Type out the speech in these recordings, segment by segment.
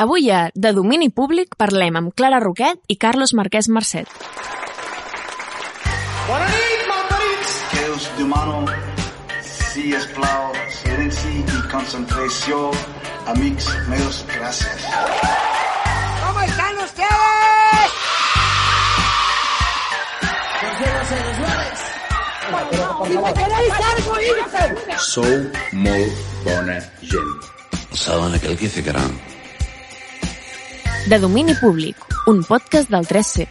Avui a De Domini Públic parlem amb Clara Roquet i Carlos Marquès Mercet. Bona nit, malparits! Que us demano, si es plau, silenci i concentració. Amics meus, gràcies. ¿Cómo están ustedes? Sou molt bona gent. Saben aquel que que era De Domini Públic, un podcast del 3C.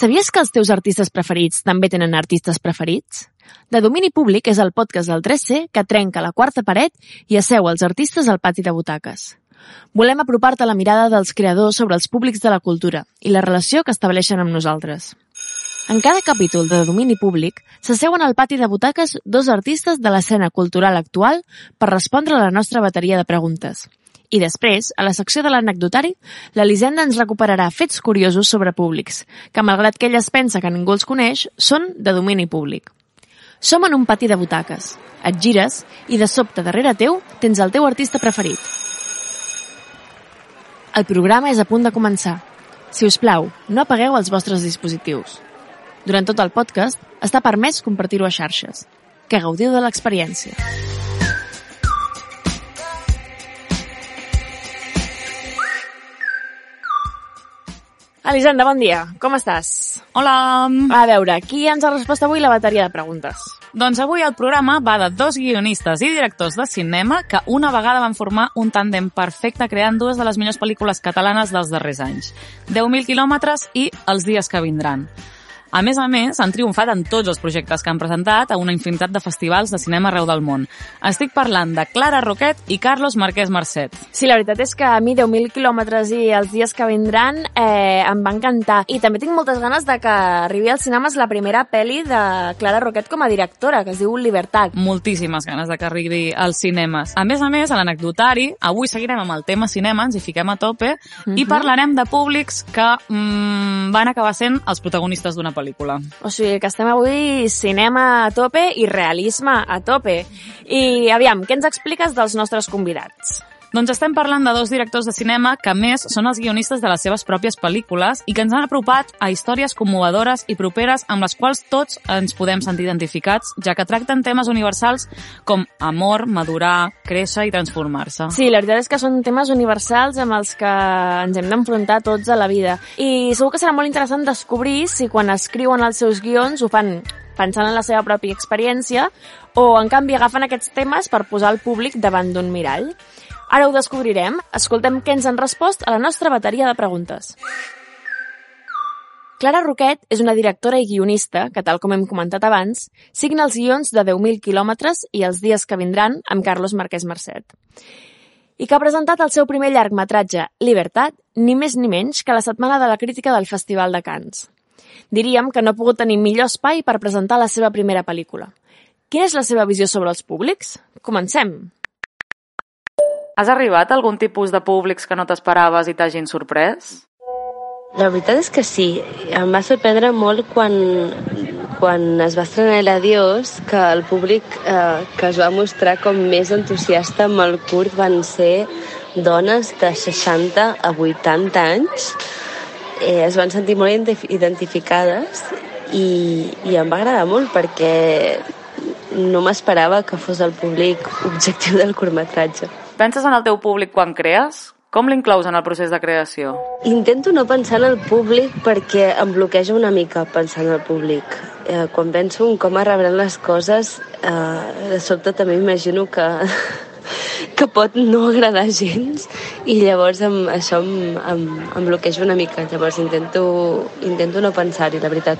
Sabies que els teus artistes preferits també tenen artistes preferits? De Domini Públic és el podcast del 3C que trenca la quarta paret i asseu els artistes al pati de butaques. Volem apropar-te la mirada dels creadors sobre els públics de la cultura i la relació que estableixen amb nosaltres. En cada capítol de Domini Públic s'asseuen al pati de butaques dos artistes de l'escena cultural actual per respondre a la nostra bateria de preguntes. I després, a la secció de l'anecdotari, l'Elisenda ens recuperarà fets curiosos sobre públics, que malgrat que ella es pensa que ningú els coneix, són de domini públic. Som en un pati de butaques. Et gires i de sobte darrere teu tens el teu artista preferit. El programa és a punt de començar. Si us plau, no apagueu els vostres dispositius. Durant tot el podcast està permès compartir-ho a xarxes. Que gaudiu de l'experiència. Elisenda, bon dia. Com estàs? Hola! A veure, qui ens ha respost avui la bateria de preguntes? Doncs avui el programa va de dos guionistes i directors de cinema que una vegada van formar un tàndem perfecte creant dues de les millors pel·lícules catalanes dels darrers anys. 10.000 quilòmetres i Els dies que vindran. A més a més, han triomfat en tots els projectes que han presentat a una infinitat de festivals de cinema arreu del món. Estic parlant de Clara Roquet i Carlos Marquès Mercet. Sí, la veritat és que a mi 10.000 quilòmetres i els dies que vindran eh, em va encantar. I també tinc moltes ganes de que arribi als cinemes la primera pel·li de Clara Roquet com a directora, que es diu Libertat. Moltíssimes ganes de que arribi als cinemes. A més a més, a l'anecdotari, avui seguirem amb el tema cinema, ens hi fiquem a tope, uh -huh. i parlarem de públics que mm, van acabar sent els protagonistes d'una pel·lícula. O sigui que estem avui cinema a tope i realisme a tope. I aviam, què ens expliques dels nostres convidats? Doncs estem parlant de dos directors de cinema que, més, són els guionistes de les seves pròpies pel·lícules i que ens han apropat a històries commovedores i properes amb les quals tots ens podem sentir identificats, ja que tracten temes universals com amor, madurar, créixer i transformar-se. Sí, la veritat és que són temes universals amb els que ens hem d'enfrontar tots a la vida. I segur que serà molt interessant descobrir si quan escriuen els seus guions ho fan pensant en la seva pròpia experiència o, en canvi, agafen aquests temes per posar el públic davant d'un mirall. Ara ho descobrirem. Escoltem què ens han respost a la nostra bateria de preguntes. Clara Roquet és una directora i guionista que, tal com hem comentat abans, signa els guions de 10.000 quilòmetres i els dies que vindran amb Carlos Marquès Mercet. I que ha presentat el seu primer llargmetratge, Libertat, ni més ni menys que la Setmana de la Crítica del Festival de Cannes. Diríem que no ha pogut tenir millor espai per presentar la seva primera pel·lícula. Quina és la seva visió sobre els públics? Comencem! Has arribat a algun tipus de públics que no t'esperaves i t'hagin sorprès? La veritat és que sí. Em va sorprendre molt quan, quan es va estrenar l'Adiós que el públic eh, que es va mostrar com més entusiasta amb el curt van ser dones de 60 a 80 anys. Eh, es van sentir molt identif- identificades i, i em va agradar molt perquè no m'esperava que fos el públic objectiu del curtmetratge. Penses en el teu públic quan crees? Com l'inclous en el procés de creació? Intento no pensar en el públic perquè em bloqueja una mica pensar en el públic. Eh, quan penso en com rebran les coses, eh, de sobte també imagino que, que pot no agradar gens i llavors em, això em, em, em bloqueja una mica. Llavors intento, intento no pensar-hi, la veritat.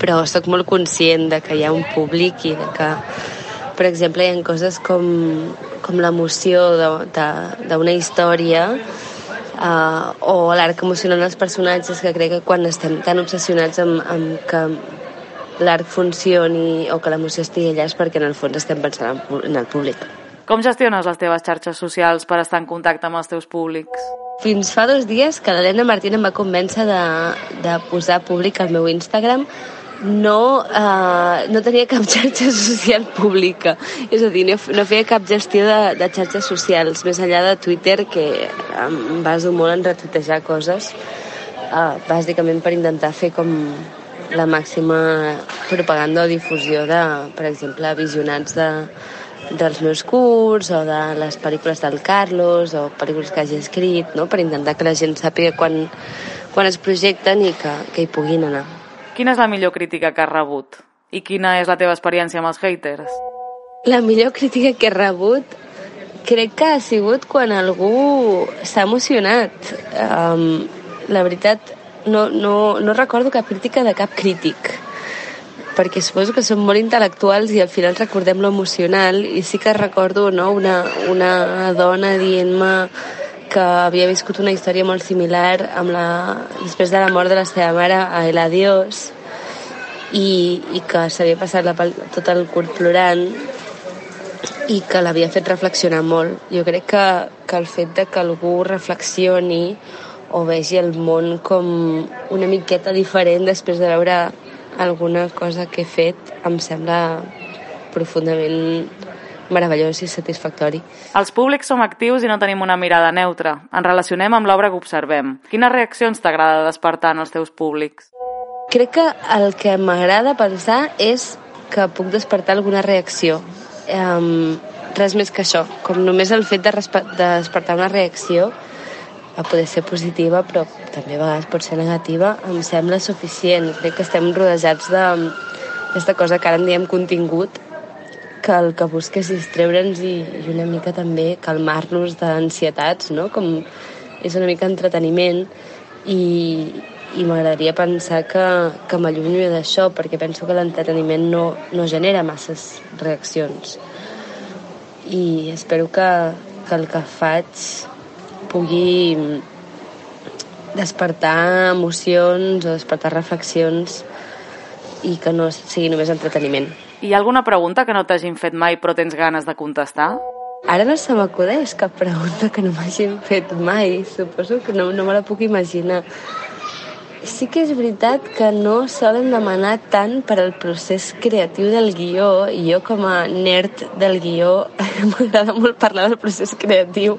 Però sóc molt conscient de que hi ha un públic i de que, per exemple, hi ha coses com, com l'emoció d'una història uh, o l'arc emocional dels personatges que crec que quan estem tan obsessionats amb, amb que l'arc funcioni o que l'emoció estigui allà és perquè en el fons estem pensant en el públic. Com gestiones les teves xarxes socials per estar en contacte amb els teus públics? Fins fa dos dies que l'Helena Martín em va convèncer de, de posar públic al meu Instagram no, eh, no tenia cap xarxa social pública. És a dir, no, no feia cap gestió de, de xarxes socials, més enllà de Twitter, que em baso molt en retuitejar coses, eh, bàsicament per intentar fer com la màxima propaganda o difusió de, per exemple, visionats de, dels meus curs o de les pel·lícules del Carlos o pel·lícules que hagi escrit, no? per intentar que la gent sàpiga quan, quan es projecten i que, que hi puguin anar. Quina és la millor crítica que has rebut? I quina és la teva experiència amb els haters? La millor crítica que he rebut crec que ha sigut quan algú s'ha emocionat. Um, la veritat, no, no, no recordo cap crítica de cap crític perquè suposo que som molt intel·lectuals i al final recordem lo emocional i sí que recordo no, una, una dona dient-me que havia viscut una història molt similar amb la, després de la mort de la seva mare a El Adiós i, i que s'havia passat la, tot el curt plorant i que l'havia fet reflexionar molt. Jo crec que, que el fet de que algú reflexioni o vegi el món com una miqueta diferent després de veure alguna cosa que he fet em sembla profundament meravellós i satisfactori. Els públics som actius i no tenim una mirada neutra. Ens relacionem amb l'obra que observem. Quines reaccions t'agrada despertar en els teus públics? Crec que el que m'agrada pensar és que puc despertar alguna reacció. Um, res més que això. Com només el fet de, de despertar una reacció a poder ser positiva, però també a vegades pot ser negativa, em sembla suficient. Crec que estem rodejats d'aquesta cosa que ara en diem contingut, que el que busca és distreure'ns i, i una mica també calmar-nos d'ansietats, no? Com és una mica entreteniment i, i m'agradaria pensar que, que m'allunyo d'això perquè penso que l'entreteniment no, no genera masses reaccions i espero que, que el que faig pugui despertar emocions o despertar reflexions i que no sigui només entreteniment. Hi ha alguna pregunta que no t'hagin fet mai però tens ganes de contestar? Ara no se m'acudeix cap pregunta que no m'hagin fet mai. Suposo que no, no me la puc imaginar. Sí que és veritat que no solen demanar tant per al procés creatiu del guió i jo com a nerd del guió m'agrada molt parlar del procés creatiu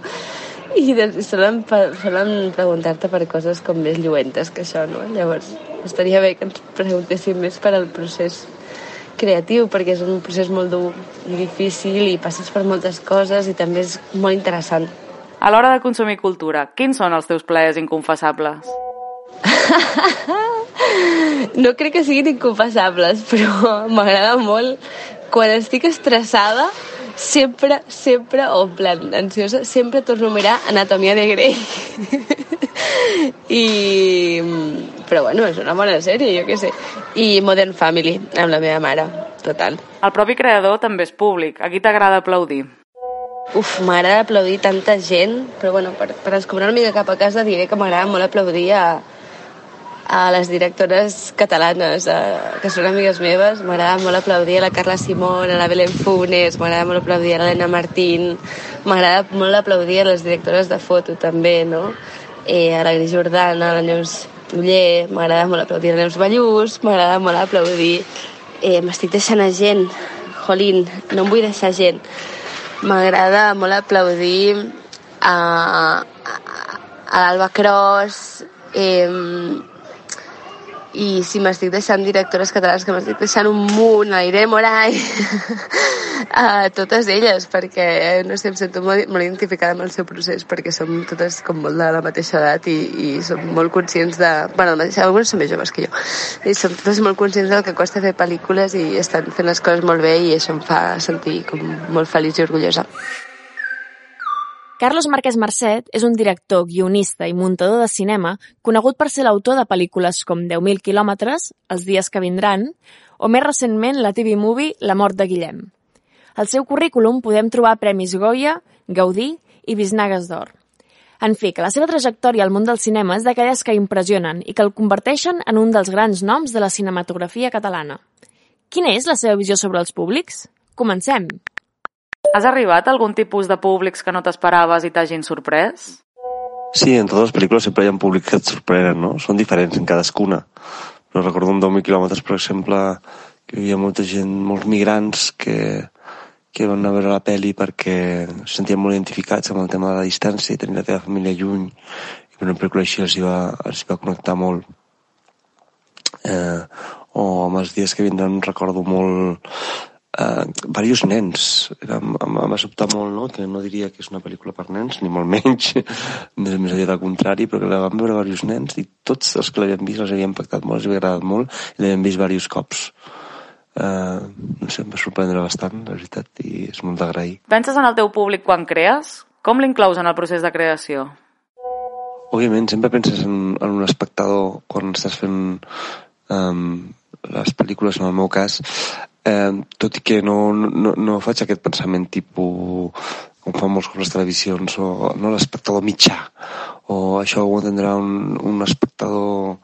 i solen, solen preguntar-te per coses com més lluentes que això, no? Llavors, estaria bé que ens preguntéssim més per al procés creatiu perquè és un procés molt dur i difícil i passes per moltes coses i també és molt interessant. A l'hora de consumir cultura, quins són els teus plaers inconfessables? no crec que siguin inconfessables, però m'agrada molt quan estic estressada sempre, sempre, o en plan ansiosa, sempre torno a mirar Anatomia de Grey. I... Però bueno, és una bona sèrie, jo què sé. I Modern Family, amb la meva mare, total. El propi creador també és públic. A qui t'agrada aplaudir? Uf, m'agrada aplaudir tanta gent, però bueno, per, per escombrar una mica cap a casa diré que m'agrada molt aplaudir a, a les directores catalanes eh, que són amigues meves. M'agrada molt aplaudir a la Carla Simón, a la Belén Funes, m'agrada molt aplaudir a l'Helena Martín, m'agrada molt aplaudir a les directores de foto també, no? Eh, a la Gris Jordana, a la Neus Uller, m'agrada molt aplaudir Neus Ballús, m'agrada molt aplaudir... Eh, M'estic deixant a gent, jolín, no em vull deixar gent. M'agrada molt aplaudir a, a, a l'Alba Cros, eh, i si m'estic deixant directores catalanes que m'estic deixant un munt, a Irene Moray a totes elles perquè no sé, em sento molt, molt identificada amb el seu procés perquè som totes com molt de la mateixa edat i, i som molt conscients de... bueno, la algunes són més joves que jo i som totes molt conscients del que costa fer pel·lícules i estan fent les coses molt bé i això em fa sentir com molt feliç i orgullosa Carlos Márquez Marcet és un director, guionista i muntador de cinema conegut per ser l'autor de pel·lícules com 10.000 quilòmetres, Els dies que vindran, o més recentment la TV Movie La mort de Guillem. Al seu currículum podem trobar premis Goya, Gaudí i Bisnagues d'Or. En fi, que la seva trajectòria al món del cinema és d'aquelles que impressionen i que el converteixen en un dels grans noms de la cinematografia catalana. Quina és la seva visió sobre els públics? Comencem! Has arribat a algun tipus de públics que no t'esperaves i t'hagin sorprès? Sí, en totes les pel·lícules sempre hi ha un públic que et sorprenen, no? Són diferents en cadascuna. no recordo un 10.000 quilòmetres, per exemple, que hi havia molta gent, molts migrants que, que van anar a veure la pel·li perquè se sentien molt identificats amb el tema de la distància i tenir la teva família lluny i una pel·lícula així els va, els va connectar molt eh, o amb els dies que vindran recordo molt eh, diversos nens. Em, em, em va sobtar molt, no?, que no diria que és una pel·lícula per nens, ni molt menys, més, més aviat al contrari, però que la vam veure diversos nens i tots els que l'havien vist els havia impactat molt, els havia agradat molt i l'havien vist diversos cops. Uh, no sé, em va sorprendre bastant, la veritat, i és molt d'agrair. Penses en el teu públic quan crees? Com l'inclous en el procés de creació? Òbviament, sempre penses en, en un espectador quan estàs fent um, les pel·lícules, en el meu cas, eh, tot i que no, no, no faig aquest pensament tipus com fan molts cops les televisions, o no l'espectador mitjà, o això ho entendrà un, un espectador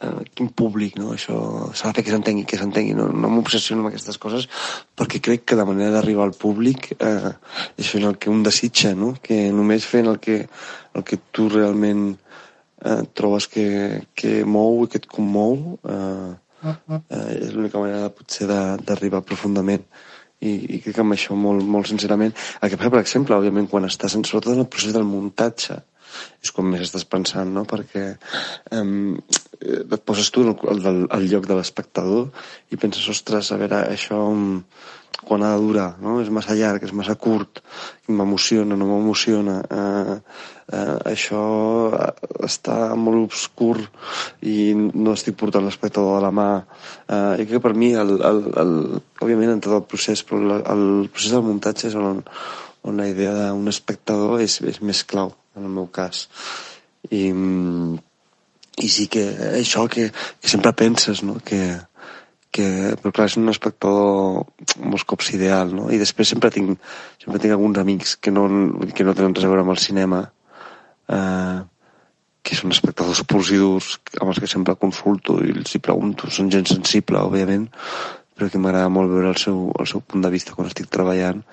eh, quin públic, no? Això s'ha de fer que s'entengui, que s'entengui. No, no m'obsessiono amb aquestes coses perquè crec que la manera d'arribar al públic eh, és fent el que un desitja, no? Que només fent el que, el que tu realment eh, trobes que, que mou i que et commou eh, eh, és l'única manera potser d'arribar profundament i, i crec que amb això molt, molt sincerament el que passa per exemple, òbviament quan estàs en, sobretot en el procés del muntatge és quan més estàs pensant, no? Perquè um, et poses tu al, al, al lloc de l'espectador i penses, ostres, a veure, això um, quan ha de durar, no? És massa llarg, és massa curt, m'emociona, no m'emociona, eh, eh, això està molt obscur i no estic portant l'espectador de la mà. Eh, I crec que per mi, el, el, el, òbviament en tot el procés, però el, el procés del muntatge és on, on la idea d'un espectador és, és més clau en el meu cas. I, i sí que això que, que sempre penses, no? que, que, però clar, és un espectador molts cops ideal, no? I després sempre tinc, sempre tinc alguns amics que no, que no tenen res a veure amb el cinema, eh, que són espectadors purs i durs, amb els que sempre consulto i els hi pregunto, són gent sensible, òbviament, però que m'agrada molt veure el seu, el seu punt de vista quan estic treballant.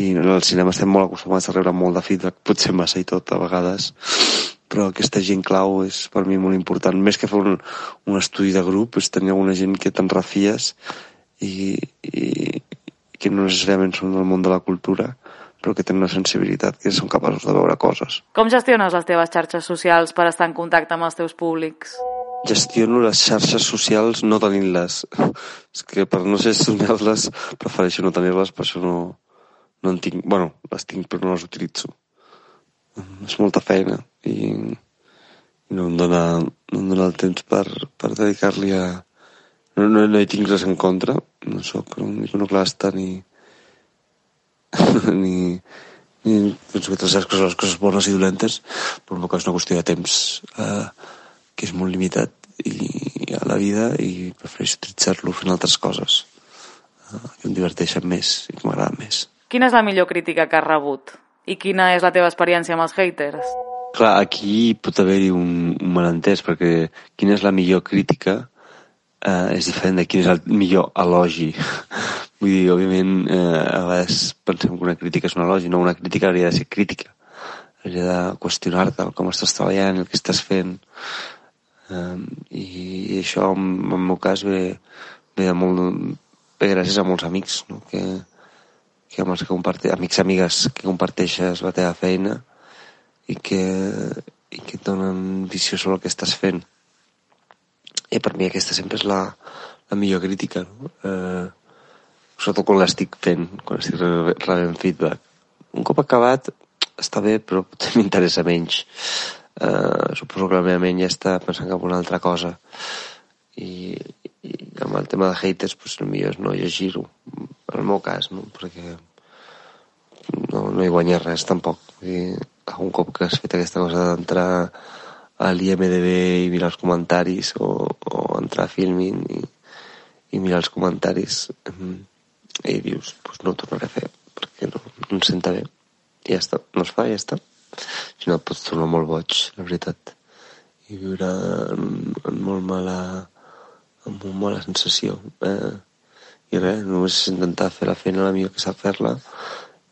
I al cinema estem molt acostumats a rebre molt de feedback, potser massa i tot a vegades, però aquesta gent clau és per mi molt important. Més que fer un, un estudi de grup, és tenir alguna gent que te'n refies i, i que no necessàriament són del món de la cultura, però que tenen una sensibilitat, que són capaços de veure coses. Com gestiones les teves xarxes socials per estar en contacte amb els teus públics? Gestiono les xarxes socials no tenint-les. És que per no gestionar-les prefereixo no tenir-les, per això no, no en tinc, bueno, les tinc però no les utilitzo. És molta feina i, i no, em dona, no em dona el temps per, per dedicar-li a... No, no, no hi tinc res en contra, no sóc un iconoclasta ni... ni, ni penso que les coses, les coses bones i dolentes, però en és una qüestió de temps eh, que és molt limitat i a la vida i prefereixo utilitzar-lo fent altres coses eh, que em diverteixen més i que m'agraden més. Quina és la millor crítica que has rebut? I quina és la teva experiència amb els haters? Clar, aquí pot haver-hi un, un malentès, perquè quina és la millor crítica eh, és diferent de quin és el millor elogi. Vull dir, òbviament, eh, a vegades pensem que una crítica és un elogi, no, una crítica hauria de ser crítica. Hauria de qüestionar-te com estàs treballant, el que estàs fent. Eh, I això, en, en el meu cas, ve, ve de molt... ve gràcies a molts amics, no? que, que amb els que comparteix, amics amigues que comparteixes la teva feina i que, i que et donen visió sobre el que estàs fent. I per mi aquesta sempre és la, la millor crítica, no? Eh, sobretot quan l'estic fent, quan estic rebent feedback. Un cop acabat està bé, però potser m'interessa menys. Eh, suposo que la meva ment ja està pensant cap una altra cosa. I, i amb el tema de haters, pues, el millor és no llegir-ho en el meu cas, no? perquè no, no hi guanya res tampoc. I un cop que has fet aquesta cosa d'entrar a l'IMDB i mirar els comentaris o, o entrar a Filmin i, i mirar els comentaris i dius, pues no ho tornaré a fer perquè no, no em senta bé i ja està, no es fa, ja està si no et pots tornar molt boig, la veritat i viure en, en molt mala amb una mala sensació eh? i res, només és intentar fer la feina la millor que sap fer-la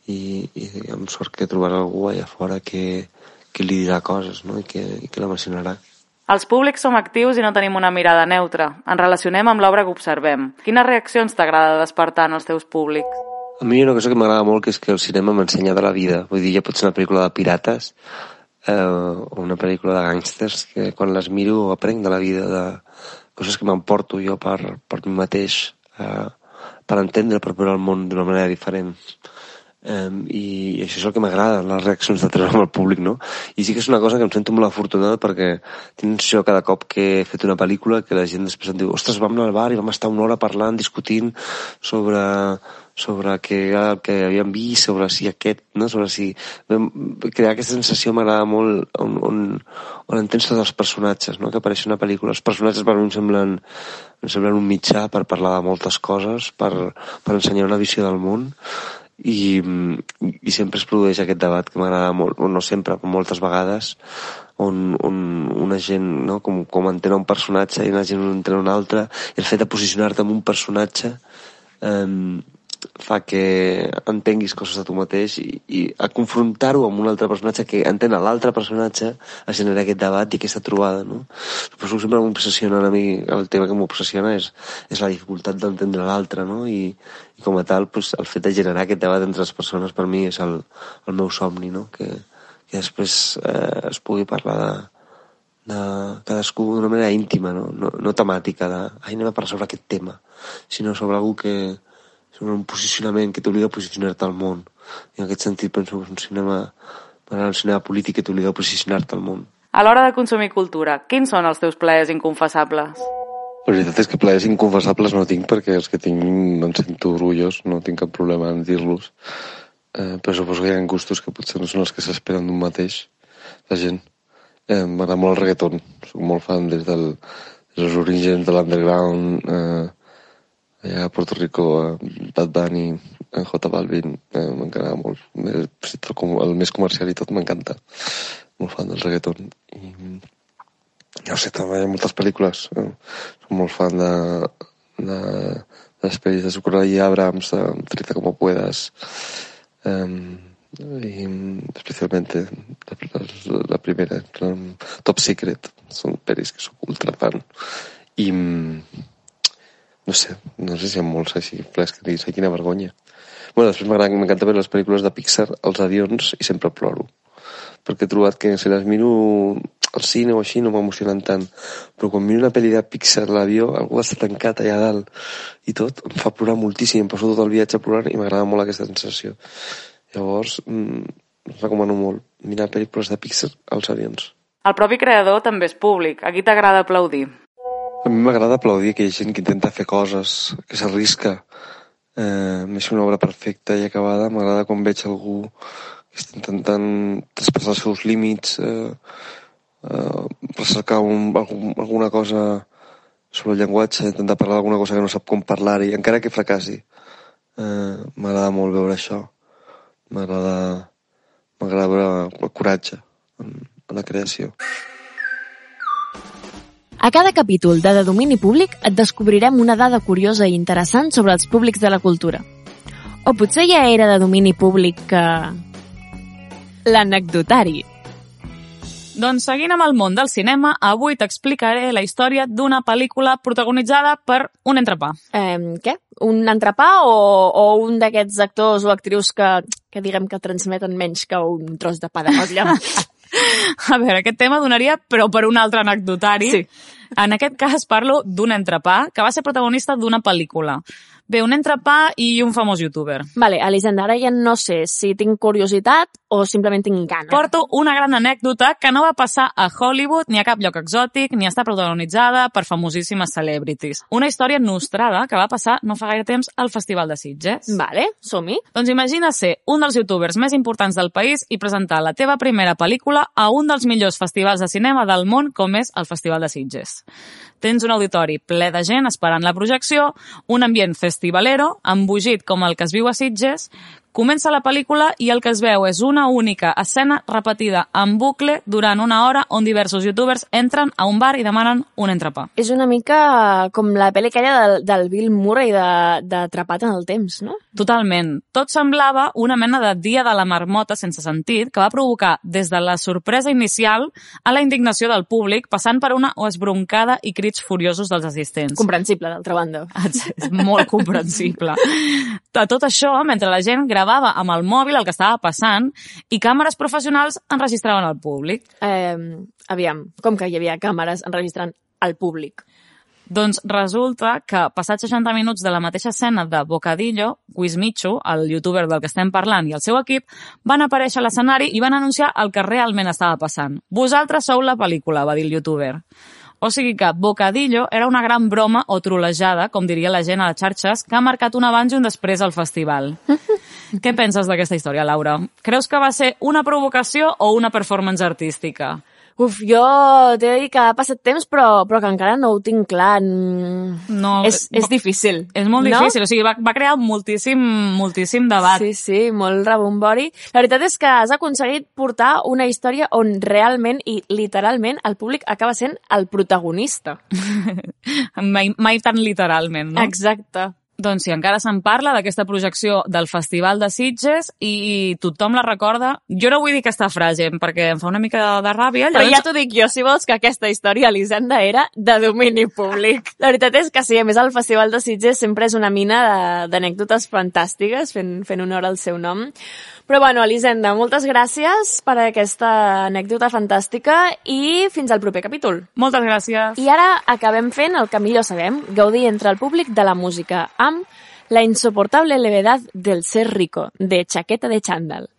i, i amb sort que trobarà algú allà fora que, que li dirà coses no? I, que, i que l'emocionarà. Els públics som actius i no tenim una mirada neutra. Ens relacionem amb l'obra que observem. Quines reaccions t'agrada despertar en els teus públics? A mi una cosa que m'agrada molt que és que el cinema m'ensenya de la vida. Vull dir, ja pot ser una pel·lícula de pirates eh, o una pel·lícula de gàngsters que quan les miro aprenc de la vida, de coses que m'emporto jo per, per mi mateix, eh, per entendre, per veure el món d'una manera diferent. Um, i, això és el que m'agrada, les reaccions treure amb el públic, no? I sí que és una cosa que em sento molt afortunada perquè tinc això cada cop que he fet una pel·lícula que la gent després em diu ostres, vam anar al bar i vam estar una hora parlant, discutint sobre, sobre què era el que havíem vist, sobre si aquest, no? sobre si... Crear aquesta sensació m'agrada molt on, on, on entens tots els personatges no? que apareixen a la pel·lícula. Els personatges per mi em semblen, em semblen un mitjà per parlar de moltes coses, per, per ensenyar una visió del món i, i sempre es produeix aquest debat que m'agrada molt, no sempre, però moltes vegades, on, on una gent, no, com, com entén un personatge i una gent entén un altre, i el fet de posicionar-te en un personatge eh, fa que entenguis coses de tu mateix i, i a confrontar-ho amb un altre personatge que entén l'altre personatge a generar aquest debat i aquesta trobada, no? Que sempre m'obsessiona a mi, el tema que m'obsessiona és, és la dificultat d'entendre l'altre, no? I, I com a tal, pues, el fet de generar aquest debat entre les persones per mi és el, el meu somni, no? Que, que després eh, es pugui parlar de, de cadascú d'una manera íntima, no? no? no temàtica de, ai, anem a parlar sobre aquest tema, sinó sobre algú que, sobre un posicionament que t'obliga a posicionar-te al món. I en aquest sentit penso que és un cinema, un cinema polític que t'obliga a posicionar-te al món. A l'hora de consumir cultura, quins són els teus plaers inconfessables? La veritat és que plaers inconfessables no tinc perquè els que tinc em sento orgullós, no tinc cap problema en dir-los. Eh, però suposo que hi ha gustos que potser no són els que s'esperen d'un mateix, la gent. Eh, M'agrada molt el reggaeton, soc molt fan des del, dels orígens de l'underground, eh, a Puerto Rico, eh, Bad Bunny, J Balvin, eh, m'encanta molt. El, el més comercial i tot m'encanta. Molt fan del reggaeton. I, no sé, també hi ha moltes pel·lícules. Eh? Soc molt fan de, de, de les pel·lis de Socorro i Abrams, de Trita como puedas. Eh, y especialmente la, la primera, Top Secret, són pel·lis que soc ultra fan. I, no sé, no sé si hi ha molts així frescs que diguis, quina vergonya. Bueno, després m'encanta veure les pel·lícules de Pixar als avions i sempre ploro. Perquè he trobat que si les miro al cine o així no m'emocionen tant. Però quan miro una pel·li de Pixar l'avió, algú està tancat allà dalt i tot, em fa plorar moltíssim. Em passo tot el viatge plorant i m'agrada molt aquesta sensació. Llavors, mmm, recomano molt mirar pel·lícules de Pixar als avions. El propi creador també és públic. A qui t'agrada aplaudir? A mi m'agrada aplaudir aquella gent que intenta fer coses, que s'arrisca. Eh, més una obra perfecta i acabada, m'agrada quan veig algú que està intentant traspassar els seus límits, eh, eh, recercar un, algun, alguna cosa sobre el llenguatge, intentar parlar d'alguna cosa que no sap com parlar-hi, encara que fracassi. Eh, m'agrada molt veure això. M'agrada m'agrada veure el coratge en, en la creació. A cada capítol de De domini públic et descobrirem una dada curiosa i interessant sobre els públics de la cultura. O potser ja era de domini públic que... L'anecdotari. Doncs seguint amb el món del cinema, avui t'explicaré la història d'una pel·lícula protagonitzada per un entrepà. Eh, què? Un entrepà o, o un d'aquests actors o actrius que, que diguem que transmeten menys que un tros de pa de motlla? A veure, aquest tema donaria, però per un altre anecdotari. Sí. En aquest cas parlo d'un entrepà que va ser protagonista d'una pel·lícula. Bé, un entrepà i un famós youtuber. Vale, Elisenda, ara ja no sé si tinc curiositat o simplement tinc gana. Porto una gran anècdota que no va passar a Hollywood ni a cap lloc exòtic ni està protagonitzada per famosíssimes celebrities. Una història nostrada que va passar no fa gaire temps al Festival de Sitges. Vale, som-hi. Doncs imagina ser un dels youtubers més importants del país i presentar la teva primera pel·lícula a un dels millors festivals de cinema del món com és el Festival de Sitges. Tens un auditori ple de gent esperant la projecció, un ambient festivalero, embogit com el que es viu a Sitges, Comença la pel·lícula i el que es veu és una única escena repetida en bucle durant una hora on diversos youtubers entren a un bar i demanen un entrepà. És una mica com la pel·li aquella del, del Bill Murray de- d'Atrapat en el temps, no? Totalment. Tot semblava una mena de dia de la marmota sense sentit que va provocar des de la sorpresa inicial a la indignació del públic, passant per una esbroncada i crits furiosos dels assistents. Comprensible, d'altra banda. És molt comprensible. De tot això, mentre la gent gravava amb el mòbil el que estava passant i càmeres professionals enregistraven el públic. Eh, aviam, com que hi havia càmeres enregistrant el públic? Doncs resulta que, passats 60 minuts de la mateixa escena de Bocadillo, Quizmichu, el youtuber del que estem parlant, i el seu equip, van aparèixer a l'escenari i van anunciar el que realment estava passant. Vosaltres sou la pel·lícula, va dir el youtuber. O sigui que Bocadillo era una gran broma o trolejada, com diria la gent a les xarxes, que ha marcat un abans i un després al festival. Què penses d'aquesta història, Laura? Creus que va ser una provocació o una performance artística? Uf, jo t'he de dir que ha passat temps, però, però que encara no ho tinc clar. Mm, No, és, és difícil. És molt no? difícil, o sigui, va, va crear moltíssim, moltíssim debat. Sí, sí, molt rebombori. La veritat és que has aconseguit portar una història on realment i literalment el públic acaba sent el protagonista. mai, mai tan literalment, no? Exacte. Doncs sí, encara se'n parla d'aquesta projecció del Festival de Sitges i tothom la recorda. Jo no vull dir aquesta frase perquè em fa una mica de ràbia. Però ja t'ho dic jo, si vols, que aquesta història, Elisenda, era de domini públic. La veritat és que sí, a més el Festival de Sitges sempre és una mina de- d'anècdotes fantàstiques, fent, fent honor al seu nom. Però bueno, Elisenda, moltes gràcies per aquesta anècdota fantàstica i fins al proper capítol. Moltes gràcies. I ara acabem fent el que millor sabem, gaudir entre el públic de la música, amb La insoportable levedad del ser rico, de Chaqueta de Chandal.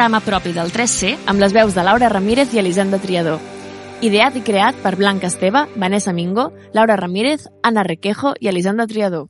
Programa propi del 3C amb les veus de Laura Ramírez i Elisenda Triador. Ideat i creat per Blanca Esteve, Vanessa Mingo, Laura Ramírez, Anna Requejo i Elisenda Triador.